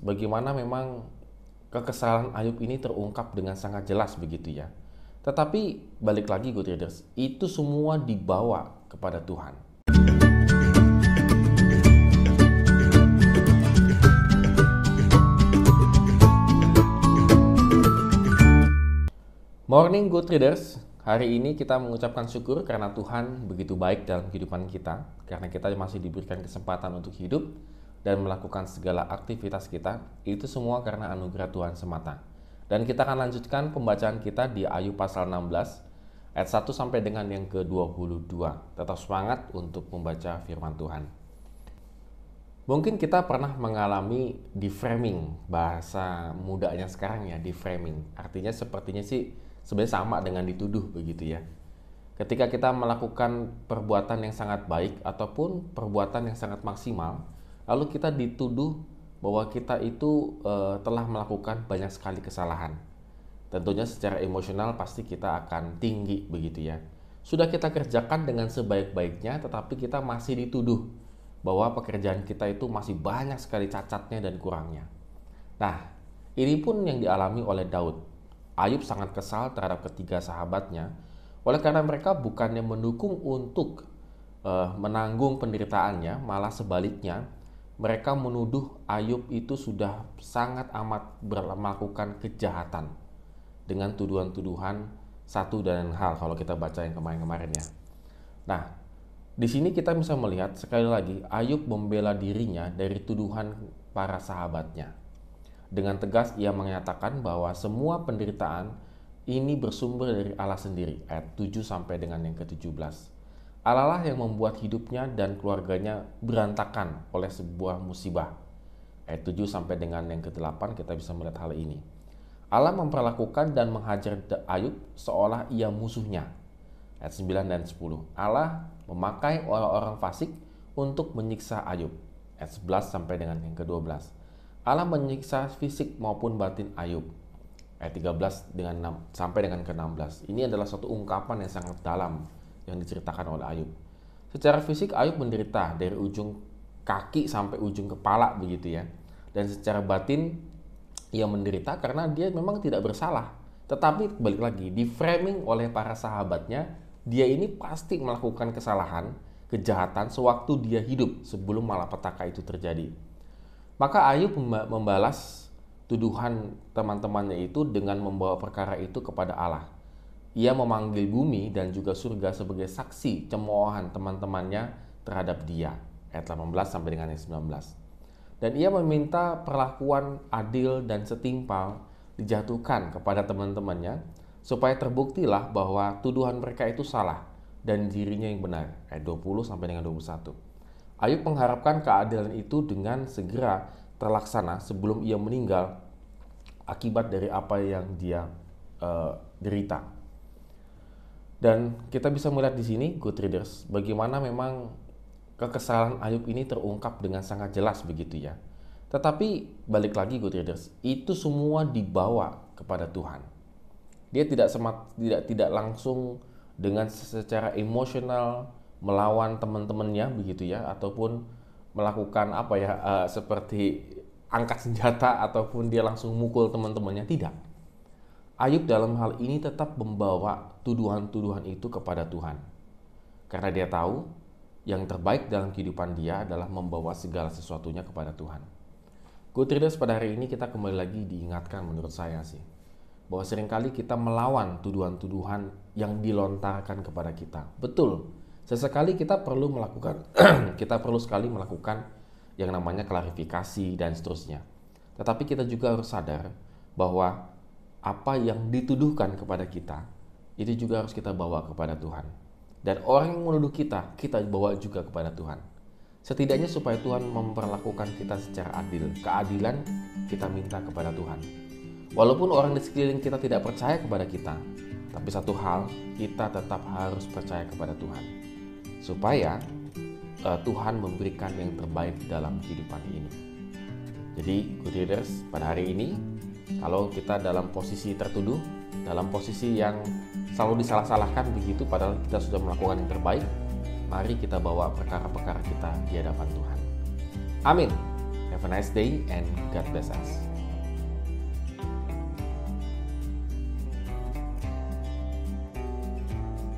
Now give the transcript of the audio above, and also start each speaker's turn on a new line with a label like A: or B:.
A: bagaimana memang kekesalan Ayub ini terungkap dengan sangat jelas begitu ya. Tetapi balik lagi good readers, itu semua dibawa kepada Tuhan. Morning good readers, hari ini kita mengucapkan syukur karena Tuhan begitu baik dalam kehidupan kita, karena kita masih diberikan kesempatan untuk hidup dan melakukan segala aktivitas kita, itu semua karena anugerah Tuhan semata. Dan kita akan lanjutkan pembacaan kita di Ayub pasal 16 ayat 1 sampai dengan yang ke-22. Tetap semangat untuk membaca firman Tuhan. Mungkin kita pernah mengalami deframing bahasa mudanya sekarang ya, deframing. Artinya sepertinya sih sebenarnya sama dengan dituduh begitu ya. Ketika kita melakukan perbuatan yang sangat baik ataupun perbuatan yang sangat maksimal, lalu kita dituduh bahwa kita itu uh, telah melakukan banyak sekali kesalahan. Tentunya secara emosional pasti kita akan tinggi begitu ya. Sudah kita kerjakan dengan sebaik-baiknya tetapi kita masih dituduh bahwa pekerjaan kita itu masih banyak sekali cacatnya dan kurangnya. Nah, ini pun yang dialami oleh Daud. Ayub sangat kesal terhadap ketiga sahabatnya oleh karena mereka bukannya mendukung untuk uh, menanggung penderitaannya, malah sebaliknya mereka menuduh Ayub itu sudah sangat amat melakukan kejahatan dengan tuduhan-tuduhan satu dan hal kalau kita baca yang kemarin-kemarin ya. Nah, di sini kita bisa melihat sekali lagi Ayub membela dirinya dari tuduhan para sahabatnya. Dengan tegas ia menyatakan bahwa semua penderitaan ini bersumber dari Allah sendiri ayat 7 sampai dengan yang ke-17. Allah lah yang membuat hidupnya dan keluarganya berantakan oleh sebuah musibah. Ayat 7 sampai dengan yang ke-8 kita bisa melihat hal ini. Allah memperlakukan dan menghajar Ayub seolah ia musuhnya. Ayat 9 dan 10. Allah memakai orang-orang fasik untuk menyiksa Ayub. Ayat 11 sampai dengan yang ke-12. Allah menyiksa fisik maupun batin Ayub. Ayat 13 dengan 6, sampai dengan ke-16. Ini adalah suatu ungkapan yang sangat dalam yang diceritakan oleh Ayub. Secara fisik Ayub menderita dari ujung kaki sampai ujung kepala begitu ya. Dan secara batin ia menderita karena dia memang tidak bersalah. Tetapi balik lagi di framing oleh para sahabatnya, dia ini pasti melakukan kesalahan, kejahatan sewaktu dia hidup sebelum malapetaka itu terjadi. Maka Ayub membalas tuduhan teman-temannya itu dengan membawa perkara itu kepada Allah ia memanggil bumi dan juga surga sebagai saksi cemoohan teman-temannya terhadap dia. Ayat 18 sampai dengan ayat 19. Dan ia meminta perlakuan adil dan setimpal dijatuhkan kepada teman-temannya supaya terbuktilah bahwa tuduhan mereka itu salah dan dirinya yang benar. Ayat 20 sampai dengan 21. Ayub mengharapkan keadilan itu dengan segera terlaksana sebelum ia meninggal akibat dari apa yang dia uh, derita. Dan kita bisa melihat di sini, good readers, bagaimana memang kekesalan Ayub ini terungkap dengan sangat jelas begitu ya. Tetapi balik lagi good readers, itu semua dibawa kepada Tuhan. Dia tidak semat, tidak tidak langsung dengan secara emosional melawan teman-temannya begitu ya ataupun melakukan apa ya uh, seperti angkat senjata ataupun dia langsung mukul teman-temannya tidak Ayub dalam hal ini tetap membawa tuduhan-tuduhan itu kepada Tuhan. Karena dia tahu yang terbaik dalam kehidupan dia adalah membawa segala sesuatunya kepada Tuhan. Good readers pada hari ini kita kembali lagi diingatkan menurut saya sih. Bahwa sering kali kita melawan tuduhan-tuduhan yang dilontarkan kepada kita. Betul, sesekali kita perlu melakukan, kita perlu sekali melakukan yang namanya klarifikasi dan seterusnya. Tetapi kita juga harus sadar bahwa apa yang dituduhkan kepada kita itu juga harus kita bawa kepada Tuhan. Dan orang yang menuduh kita, kita bawa juga kepada Tuhan. Setidaknya supaya Tuhan memperlakukan kita secara adil. Keadilan kita minta kepada Tuhan. Walaupun orang di sekeliling kita tidak percaya kepada kita, tapi satu hal kita tetap harus percaya kepada Tuhan. Supaya uh, Tuhan memberikan yang terbaik dalam kehidupan ini. Jadi, good readers, pada hari ini kalau kita dalam posisi tertuduh, dalam posisi yang selalu disalah-salahkan begitu padahal kita sudah melakukan yang terbaik, mari kita bawa perkara-perkara kita di hadapan Tuhan. Amin. Have a nice day and God bless us.